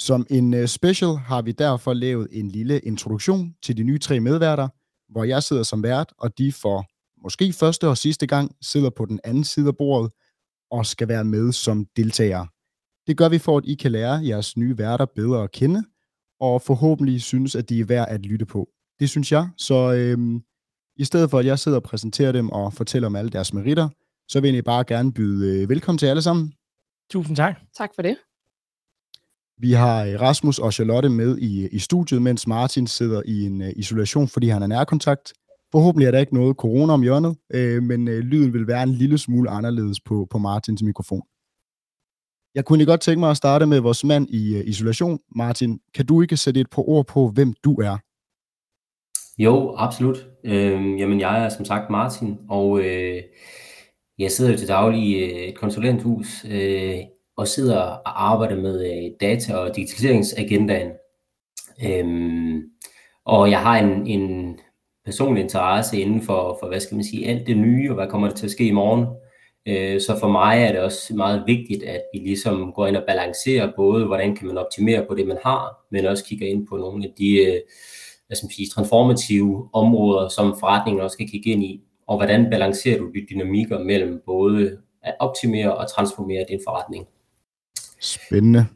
Som en øh, special har vi derfor lavet en lille introduktion til de nye tre medværter, hvor jeg sidder som vært, og de for måske første og sidste gang sidder på den anden side af bordet og skal være med som deltagere. Det gør vi for, at I kan lære jeres nye værter bedre at kende, og forhåbentlig synes, at de er værd at lytte på. Det synes jeg, så øhm, i stedet for, at jeg sidder og præsenterer dem og fortæller om alle deres meritter, så vil jeg bare gerne byde øh, velkommen til alle sammen. Tusind tak. Tak for det. Vi har øh, Rasmus og Charlotte med i, øh, i studiet, mens Martin sidder i en uh, isolation, fordi han er nærkontakt. Forhåbentlig er der ikke noget corona om hjørnet, øh, men øh, lyden vil være en lille smule anderledes på, på Martins mikrofon. Jeg kunne godt tænke mig at starte med vores mand i uh, isolation. Martin, kan du ikke sætte et par ord på, hvem du er? Jo, absolut. Øh, jamen, jeg er som sagt Martin, og øh, jeg sidder jo til daglig i et konsulenthus øh, og sidder og arbejder med øh, data- og digitaliseringsagendaen. Øhm, og jeg har en, en personlig interesse inden for, for, hvad skal man sige, alt det nye, og hvad kommer der til at ske i morgen. Øh, så for mig er det også meget vigtigt, at vi ligesom går ind og balancerer både, hvordan kan man optimere på det, man har, men også kigger ind på nogle af de øh, hvad skal man sige, transformative områder, som forretningen også kan kigge ind i, og hvordan balancerer du de dynamikker mellem både at optimere og transformere din forretning. Spændende.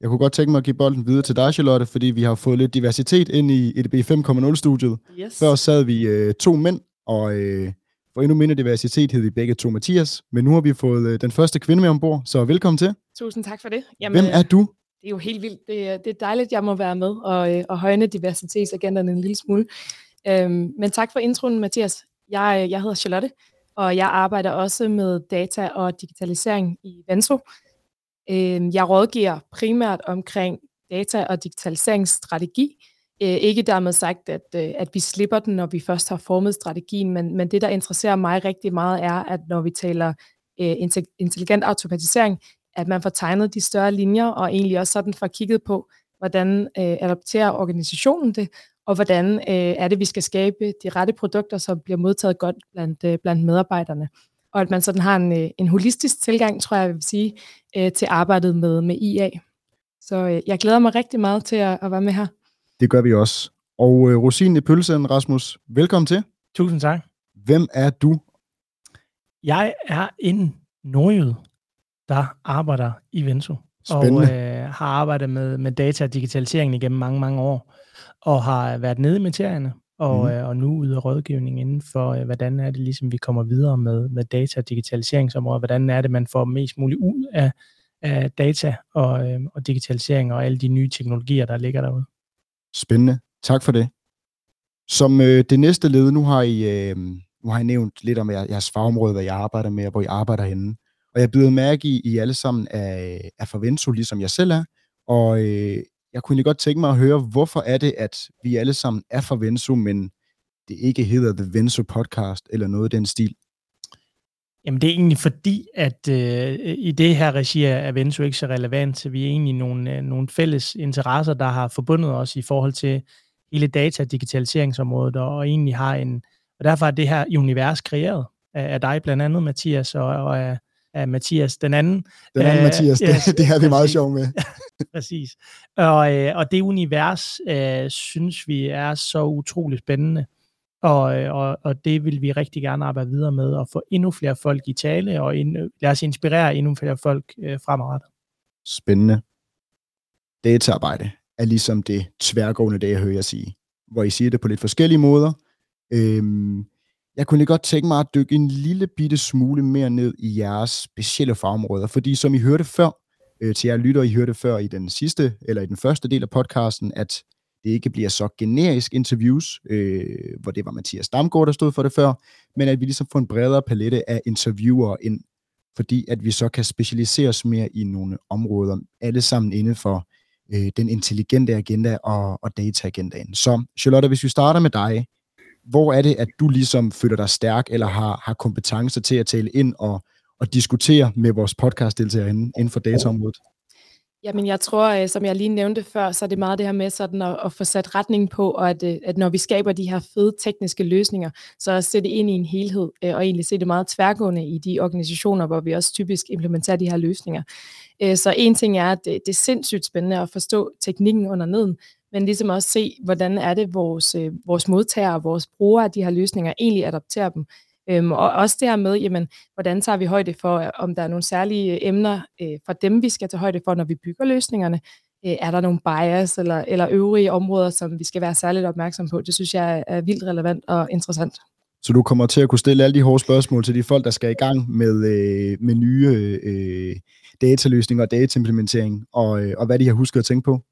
Jeg kunne godt tænke mig at give bolden videre til dig, Charlotte, fordi vi har fået lidt diversitet ind i EDB 5.0-studiet. Yes. Før sad vi øh, to mænd, og øh, for endnu mindre diversitet hed vi begge to Mathias. Men nu har vi fået øh, den første kvinde med ombord, så velkommen til. Tusind tak for det. Jamen, Hvem er du? Det er jo helt vildt. Det, er, det er dejligt, at jeg må være med og, øh, og højne diversitetsagenderne en lille smule. Øhm, men tak for introen, Mathias. Jeg, jeg hedder Charlotte, og jeg arbejder også med data og digitalisering i Venso. Øh, jeg rådgiver primært omkring data- og digitaliseringsstrategi. Øh, ikke dermed sagt, at, øh, at vi slipper den, når vi først har formet strategien, men, men det, der interesserer mig rigtig meget, er, at når vi taler øh, intelligent automatisering, at man får tegnet de større linjer, og egentlig også sådan får kigget på, hvordan øh, adopterer organisationen det, og hvordan øh, er det, vi skal skabe de rette produkter, som bliver modtaget godt blandt, øh, blandt medarbejderne. Og at man sådan har en, øh, en holistisk tilgang, tror jeg, jeg vil sige, øh, til arbejdet med, med IA. Så øh, jeg glæder mig rigtig meget til at, at være med her. Det gør vi også. Og øh, Rosin i pølsen, Rasmus, velkommen til. Tusind tak. Hvem er du? Jeg er en nordjyd, der arbejder i Venso. Spændende. Og øh, har arbejdet med, med data og digitalisering igennem mange, mange år. Og har været nede i materierne, og, mm. øh, og nu ude af rådgivning inden for, øh, hvordan er det ligesom, vi kommer videre med, med data og digitaliseringsområdet. Hvordan er det, man får mest muligt ud af, af data og, øh, og digitalisering og alle de nye teknologier, der ligger derude. Spændende. Tak for det. Som øh, det næste led, nu har I, øh, nu har I nævnt lidt om jeres fagområde, hvad jeg arbejder med, og hvor I arbejder henne. Og jeg byder mærke i, I alle sammen er, er Forvenso, ligesom jeg selv er. Og øh, jeg kunne egentlig godt tænke mig at høre, hvorfor er det, at vi alle sammen er Forvenso, men det ikke hedder The Venso Podcast, eller noget af den stil? Jamen det er egentlig fordi, at øh, i det her regi er Venso ikke så relevant, så vi er egentlig nogle, øh, nogle fælles interesser, der har forbundet os i forhold til hele data- og digitaliseringsområdet, og, og egentlig har en, og derfor er det her univers kreeret af, af dig blandt andet, Mathias, og, og af, af Mathias den anden. Den anden uh, Mathias, yes, det, det har vi meget sjov med. [LAUGHS] præcis. Og, øh, og det univers øh, synes vi er så utroligt spændende, og, øh, og, og det vil vi rigtig gerne arbejde videre med, og få endnu flere folk i tale, og ind, lad os inspirere endnu flere folk øh, fremadrettet. Spændende. Dataarbejde er ligesom det tværgående, det jeg hører jer sige, hvor I siger det på lidt forskellige måder. Øhm, jeg kunne lige godt tænke mig at dykke en lille bitte smule mere ned i jeres specielle fagområder, fordi som I hørte før, øh, til jer lytter, I hørte før i den sidste, eller i den første del af podcasten, at det ikke bliver så generisk interviews, øh, hvor det var Mathias Damgaard, der stod for det før, men at vi ligesom får en bredere palette af interviewer ind, fordi at vi så kan specialisere os mere i nogle områder, alle sammen inden for øh, den intelligente agenda og, og data-agendaen. Så Charlotte, hvis vi starter med dig, hvor er det, at du ligesom føler dig stærk, eller har, har kompetencer til at tale ind og, og diskutere med vores podcast-deltagere inden for dataområdet? Jamen, jeg tror, øh, som jeg lige nævnte før, så er det meget det her med sådan at, at få sat retning på, og at, øh, at når vi skaber de her fede tekniske løsninger, så sætte det ind i en helhed, øh, og egentlig se det meget tværgående i de organisationer, hvor vi også typisk implementerer de her løsninger. Så en ting er, at det, det er sindssygt spændende at forstå teknikken under neden, men ligesom også se, hvordan er det, vores, øh, vores modtagere, vores brugere af de her løsninger egentlig adopterer dem. Øhm, og også det her med, jamen, hvordan tager vi højde for, øh, om der er nogle særlige øh, emner øh, for dem, vi skal tage højde for, når vi bygger løsningerne. Øh, er der nogle bias eller, eller øvrige områder, som vi skal være særligt opmærksom på? Det synes jeg er vildt relevant og interessant. Så du kommer til at kunne stille alle de hårde spørgsmål til de folk, der skal i gang med, øh, med nye øh, dataløsninger og dataimplementering, og, øh, og hvad de har husket at tænke på?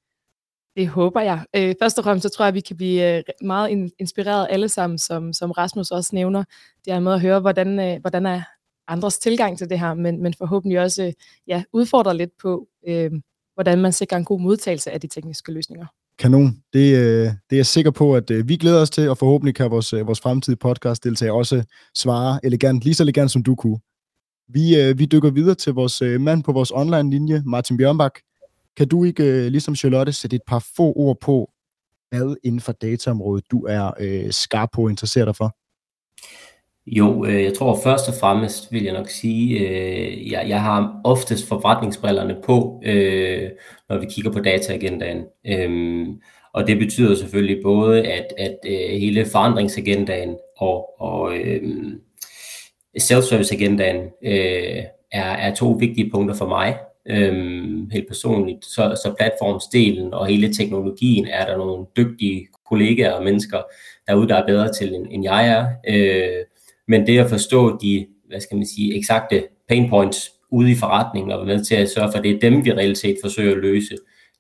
Det håber jeg. Øh, først og fremmest så tror jeg, at vi kan blive øh, meget inspireret alle sammen, som, som Rasmus også nævner. Det er med at høre, hvordan, øh, hvordan er andres tilgang til det her, men, men forhåbentlig også øh, ja, udfordre lidt på, øh, hvordan man sikrer en god modtagelse af de tekniske løsninger. Kanon. Det, øh, det er jeg sikker på, at øh, vi glæder os til, og forhåbentlig kan vores, øh, vores fremtidige podcast-deltager også svare elegant, lige så elegant som du kunne. Vi, øh, vi dykker videre til vores øh, mand på vores online-linje, Martin Bjørnbak. Kan du ikke, øh, ligesom Charlotte, sætte et par få ord på, hvad inden for dataområdet, du er øh, skarp på og interesserer dig for? Jo, øh, jeg tror først og fremmest vil jeg nok sige, øh, jeg, jeg har oftest forretningsbrillerne på, øh, når vi kigger på dataagendaen. Øh, og det betyder selvfølgelig både, at, at øh, hele forandringsagendaen og, og øh, self-service-agendaen øh, er, er to vigtige punkter for mig, øh, helt personligt. Så, så platformsdelen og hele teknologien er der nogle dygtige kollegaer og mennesker derude, der er bedre til, end, end jeg er. Øh, men det at forstå de, hvad skal man sige, eksakte pain points ude i forretningen og være med til at sørge for, at det er dem, vi reelt set forsøger at løse,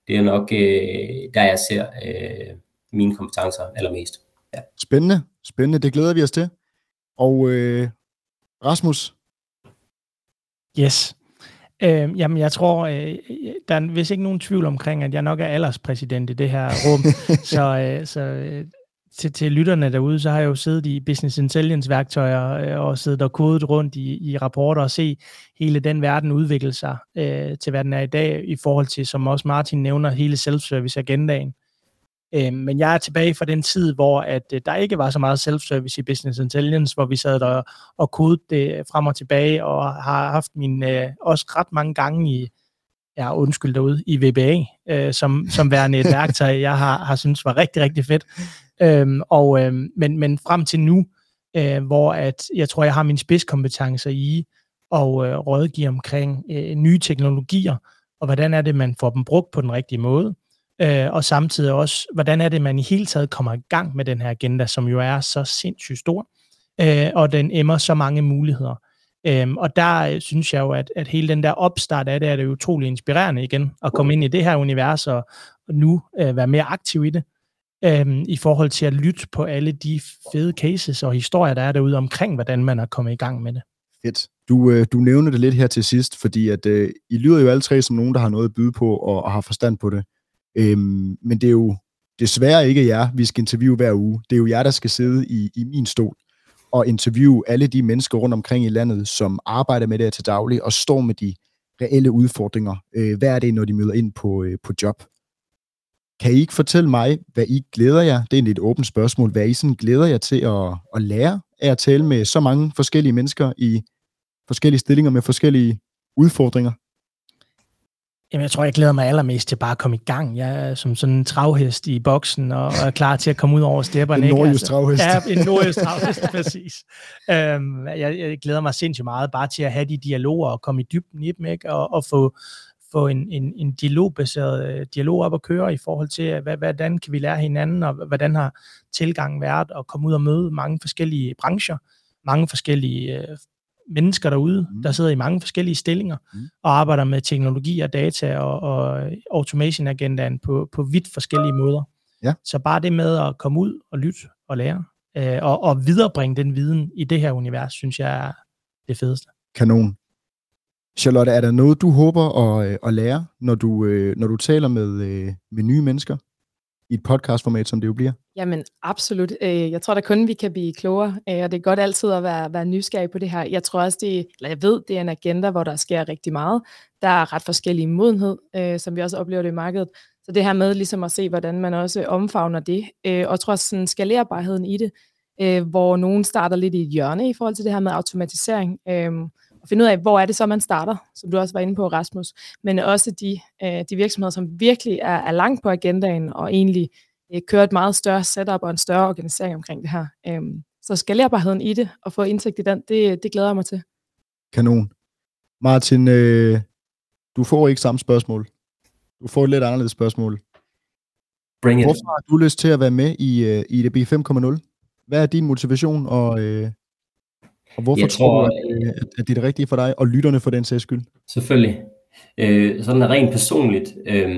det er nok øh, der, jeg ser øh, mine kompetencer allermest. Ja. Spændende, spændende. Det glæder vi os til. Og øh, Rasmus? Yes. Øh, jamen, jeg tror, øh, der er vist ikke nogen tvivl omkring, at jeg nok er alderspræsident i det her rum. [LAUGHS] så øh, så øh, til, til lytterne derude, så har jeg jo siddet i business intelligence værktøjer øh, og siddet og kodet rundt i, i rapporter og se hele den verden udvikle sig øh, til hvad den er i dag i forhold til, som også Martin nævner, hele self-service agendaen. Øh, men jeg er tilbage fra den tid, hvor at øh, der ikke var så meget self-service i business intelligence, hvor vi sad der og kodede det frem og tilbage og har haft min øh, også ret mange gange i ja, undskyld derude, i VBA, øh, som, som værende et [LAUGHS] værktøj, jeg har, har synes var rigtig, rigtig fedt. Øhm, og, øhm, men, men frem til nu, øh, hvor at jeg tror, jeg har mine spidskompetencer i og øh, rådgive omkring øh, nye teknologier, og hvordan er det, man får dem brugt på den rigtige måde, øh, og samtidig også, hvordan er det, man i hele taget kommer i gang med den her agenda, som jo er så sindssygt stor, øh, og den emmer så mange muligheder. Øhm, og der øh, synes jeg jo, at, at hele den der opstart af det, er det utrolig inspirerende igen, at komme ind i det her univers og, og nu øh, være mere aktiv i det øhm, i forhold til at lytte på alle de fede cases og historier, der er derude omkring, hvordan man er kommet i gang med det. Fedt. Du, øh, du nævner det lidt her til sidst, fordi at øh, I lyder jo alle tre som nogen, der har noget at byde på og, og har forstand på det. Øhm, men det er jo desværre ikke jer, vi skal interviewe hver uge. Det er jo jer, der skal sidde i, i min stol og interviewe alle de mennesker rundt omkring i landet, som arbejder med det her til daglig og står med de reelle udfordringer. Øh, hvad er det, når de møder ind på, øh, på job? Kan I ikke fortælle mig, hvad I glæder jer? Det er et lidt åbent spørgsmål. Hvad I sådan glæder jer til at, at lære af at tale med så mange forskellige mennesker i forskellige stillinger med forskellige udfordringer? Jamen, jeg tror, jeg glæder mig allermest til bare at komme i gang. Jeg er som sådan en travhest i boksen, og er klar til at komme ud over stepperne. En nordjysk altså, travhest. Ja, en nordjysk travhest, [LAUGHS] præcis. Um, jeg, jeg glæder mig sindssygt meget bare til at have de dialoger og komme i dybden i dem, ikke? Og, og få, få en, en, en dialogbaseret uh, dialog op at køre i forhold til, hvad, hvordan kan vi lære hinanden, og hvordan har tilgangen været, at komme ud og møde mange forskellige brancher, mange forskellige uh, mennesker derude, mm. der sidder i mange forskellige stillinger mm. og arbejder med teknologi og data og, og automation-agendaen på, på vidt forskellige måder. Ja. Så bare det med at komme ud og lytte og lære, øh, og, og viderebringe den viden i det her univers, synes jeg er det fedeste. Kanon. Charlotte, er der noget, du håber at, øh, at lære, når du, øh, når du taler med, øh, med nye mennesker? I et podcastformat, som det jo bliver? Jamen, absolut. Øh, jeg tror da kun, vi kan blive klogere, øh, og det er godt altid at være, være nysgerrig på det her. Jeg tror også, det, eller jeg ved, det er en agenda, hvor der sker rigtig meget. Der er ret forskellig modenhed, øh, som vi også oplever det i markedet. Så det her med ligesom at se, hvordan man også omfavner det, og tror også sådan skalerbarheden i det, hvor nogen starter lidt i et hjørne i forhold til det her med automatisering, og finde ud af, hvor er det så, man starter, som du også var inde på, Rasmus, men også de, øh, de virksomheder, som virkelig er, er langt på agendaen, og egentlig øh, kører et meget større setup og en større organisering omkring det her. Øhm, så skalerbarheden i det, og få indsigt i den, det, det glæder jeg mig til. Kanon. Martin, øh, du får ikke samme spørgsmål. Du får et lidt anderledes spørgsmål. Bring it. Hvorfor har du lyst til at være med i, øh, i DB 5.0? Hvad er din motivation, og øh, og hvorfor jeg tror, tror du, at, at det er det rigtige for dig, og lytterne for den sags skyld? Selvfølgelig. Øh, sådan rent personligt, øh,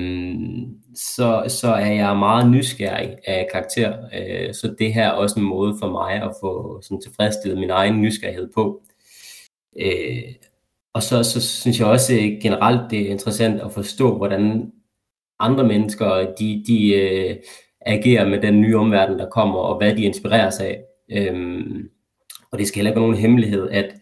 så, så er jeg meget nysgerrig af karakter. Øh, så det her er også en måde for mig at få sådan, tilfredsstillet min egen nysgerrighed på. Øh, og så, så synes jeg også generelt, det er interessant at forstå, hvordan andre mennesker de, de øh, agerer med den nye omverden, der kommer, og hvad de inspireres af. Øh, og det skal heller ikke være nogen hemmelighed, at,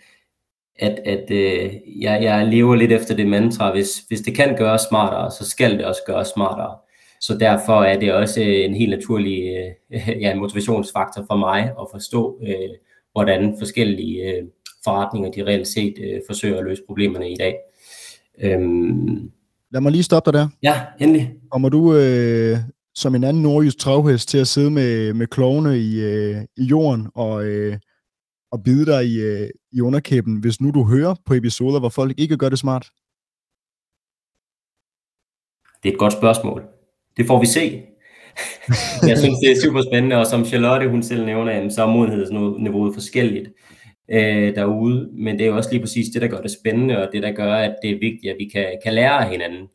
at, at øh, jeg, jeg lever lidt efter det mantra, hvis, hvis det kan gøres smartere, så skal det også gøres smartere. Så derfor er det også en helt naturlig øh, [LAUGHS] ja, motivationsfaktor for mig at forstå, øh, hvordan forskellige øh, forretninger de reelt set øh, forsøger at løse problemerne i dag. Øhm, Lad mig lige stoppe dig der. Ja, endelig. Kommer du øh, som en anden nordjysk travhest til at sidde med, med klovene i, øh, i jorden og, øh, og bide dig i, øh, i underkæben, hvis nu du hører på episoder, hvor folk ikke gør det smart? Det er et godt spørgsmål. Det får vi se. [LAUGHS] jeg synes, det er super spændende, og som Charlotte hun selv nævner, så er modenhedsniveauet forskelligt øh, derude, men det er jo også lige præcis det, der gør det spændende, og det, der gør, at det er vigtigt, at vi kan, kan lære af hinanden.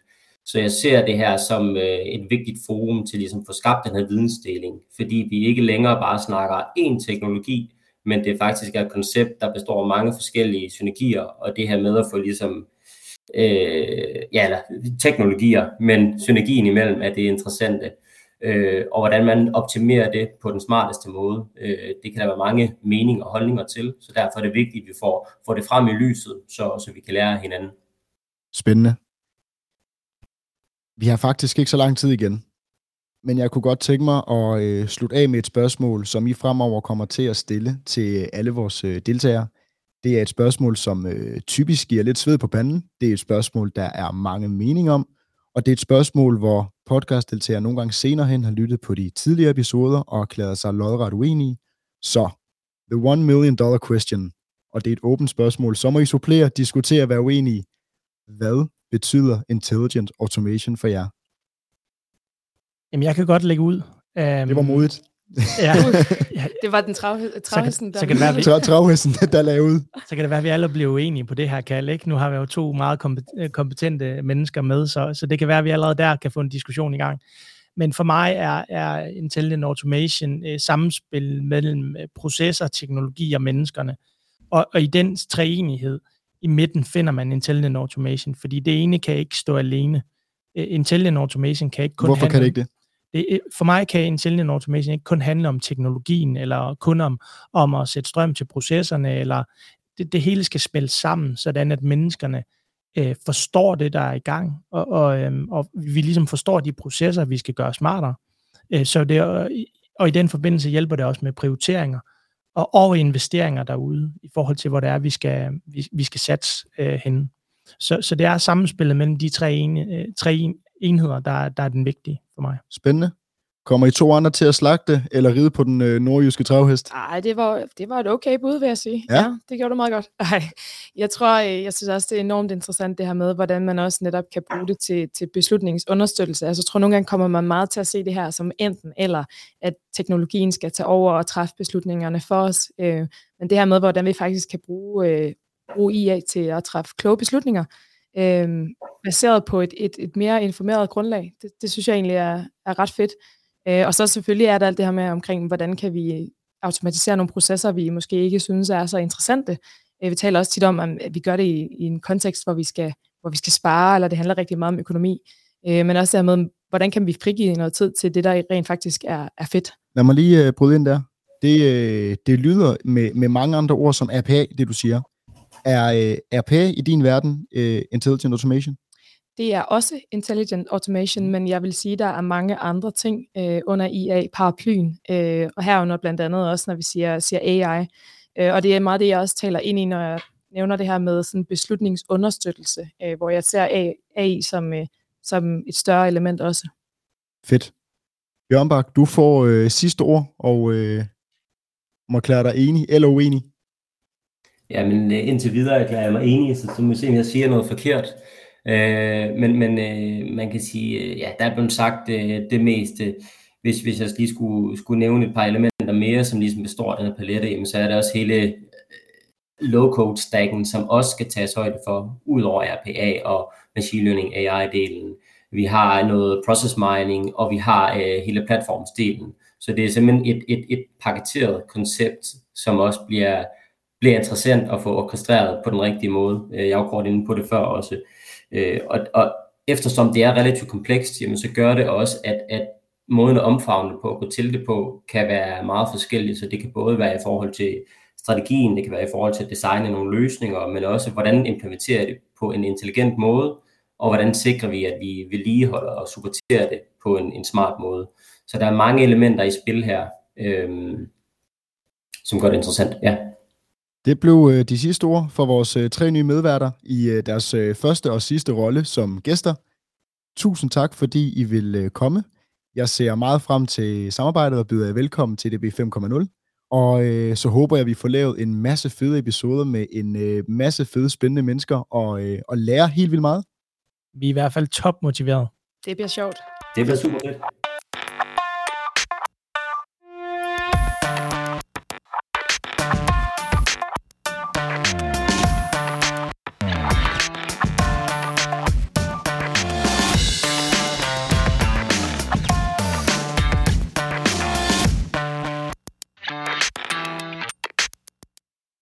Så jeg ser det her som øh, et vigtigt forum til ligesom at få skabt den her vidensdeling, fordi vi ikke længere bare snakker én teknologi, men det faktisk er et koncept, der består af mange forskellige synergier, og det her med at få ligesom, øh, ja, eller teknologier, men synergien imellem er det interessante øh, og hvordan man optimerer det på den smarteste måde. Øh, det kan der være mange meninger og holdninger til, så derfor er det vigtigt, at vi får, får det frem i lyset, så, så vi kan lære hinanden. Spændende. Vi har faktisk ikke så lang tid igen, men jeg kunne godt tænke mig at øh, slutte af med et spørgsmål, som I fremover kommer til at stille til alle vores øh, deltagere. Det er et spørgsmål, som øh, typisk giver lidt sved på panden. Det er et spørgsmål, der er mange meninger om, og det er et spørgsmål, hvor podcastdeltagere nogle gange senere hen har lyttet på de tidligere episoder og erklæret sig lodret uenige. Så, the one million dollar question, og det er et åbent spørgsmål, så må I supplere, diskutere, være uenige. Hvad betyder intelligent automation for jer? Jamen, jeg kan godt lægge ud. Um, det var modigt. [LAUGHS] Ja. det var den travhesten, der... Så kan det være, vi, travhesten, der lavede ud. Så kan det være, at vi alle bliver uenige på det her kald. Ikke? Nu har vi jo to meget kompetente mennesker med, så, så det kan være, at vi allerede der kan få en diskussion i gang. Men for mig er, er intelligent automation eh, samspil mellem øh, processer, teknologi og menneskerne. Og, og i den treenighed i midten finder man intelligent automation, fordi det ene kan ikke stå alene. Intelligent automation kan ikke kun Hvorfor handle, kan det ikke det? Det, øh, for mig kan intelligent automation ikke kun handle om teknologien, eller kun om, om at sætte strøm til processerne, eller det, det hele skal spille sammen, sådan at menneskerne øh, forstår det, der er i gang, og, og, øh, og vi ligesom forstår de processer, vi skal gøre smartere. Øh, så det, og i den forbindelse hjælper det også med prioriteringer og, og investeringer derude, i forhold til, hvor det er, vi skal, vi, vi skal satse øh, henne. Så, så det er samspillet mellem de tre, ene, øh, tre enheder, der, der er den vigtige for mig. Spændende. Kommer I to andre til at slagte eller ride på den øh, nordjyske travhest? Nej, det var, det var et okay bud, vil jeg sige. Ja, ja det gjorde du meget godt. Ej, jeg tror, øh, jeg synes også, det er enormt interessant det her med, hvordan man også netop kan bruge det til, til beslutningsunderstøttelse. Altså, jeg tror, nogle gange kommer man meget til at se det her som enten eller, at teknologien skal tage over og træffe beslutningerne for os. Øh, men det her med, hvordan vi faktisk kan bruge, øh, bruge IA til at træffe kloge beslutninger, øh, baseret på et, et, et mere informeret grundlag. Det, det synes jeg egentlig er, er ret fedt. Øh, og så selvfølgelig er der alt det her med omkring, hvordan kan vi automatisere nogle processer, vi måske ikke synes er så interessante. Øh, vi taler også tit om, at vi gør det i, i en kontekst, hvor vi, skal, hvor vi skal spare, eller det handler rigtig meget om økonomi. Øh, men også der med, hvordan kan vi frigive noget tid til det, der rent faktisk er, er fedt. Lad mig lige uh, bryde ind der. Det, øh, det lyder med, med mange andre ord som RPA, det du siger. Er uh, RPA i din verden uh, Intelligent Automation? Det er også Intelligent Automation, men jeg vil sige, at der er mange andre ting øh, under IA-paraplyen, øh, og herunder blandt andet også, når vi siger, siger AI. Øh, og det er meget det, jeg også taler ind i, når jeg nævner det her med sådan beslutningsunderstøttelse, øh, hvor jeg ser AI som, øh, som et større element også. Fedt. Bjørn Bak, du får øh, sidste ord, og øh, må erklære dig enig eller uenig. Jamen øh, indtil videre erklærer jeg mig enig, så, så må vi se, om jeg siger noget forkert. Øh, men men øh, man kan sige, øh, ja, der er blevet sagt øh, det meste. Hvis, hvis jeg lige skulle, skulle nævne et par elementer mere, som ligesom består af den her palette, jamen, så er der også hele øh, low-code stacken, som også skal tages højde for, ud over RPA og machine learning AI-delen. Vi har noget process mining, og vi har øh, hele platformsdelen. Så det er simpelthen et, et, et paketeret koncept, som også bliver, bliver interessant at få orkestreret på den rigtige måde. Øh, jeg har jo kort inde på det før også. Øh, og, og eftersom det er relativt komplekst, jamen, så gør det også, at, at måden at omfavne på, at gå til det på, kan være meget forskellig. Så det kan både være i forhold til strategien, det kan være i forhold til at designe nogle løsninger, men også hvordan implementerer det på en intelligent måde, og hvordan sikrer vi, at vi vedligeholder og supporterer det på en, en smart måde. Så der er mange elementer i spil her, øhm, som gør det interessant. Ja. Det blev øh, de sidste ord for vores øh, tre nye medværter i øh, deres øh, første og sidste rolle som gæster. Tusind tak, fordi I vil øh, komme. Jeg ser meget frem til samarbejdet og byder jer velkommen til DB 5.0. Og øh, så håber jeg, at vi får lavet en masse fede episoder med en øh, masse fede, spændende mennesker og, øh, og lære helt vildt meget. Vi er i hvert fald top motiveret. Det bliver sjovt. Det bliver super fedt.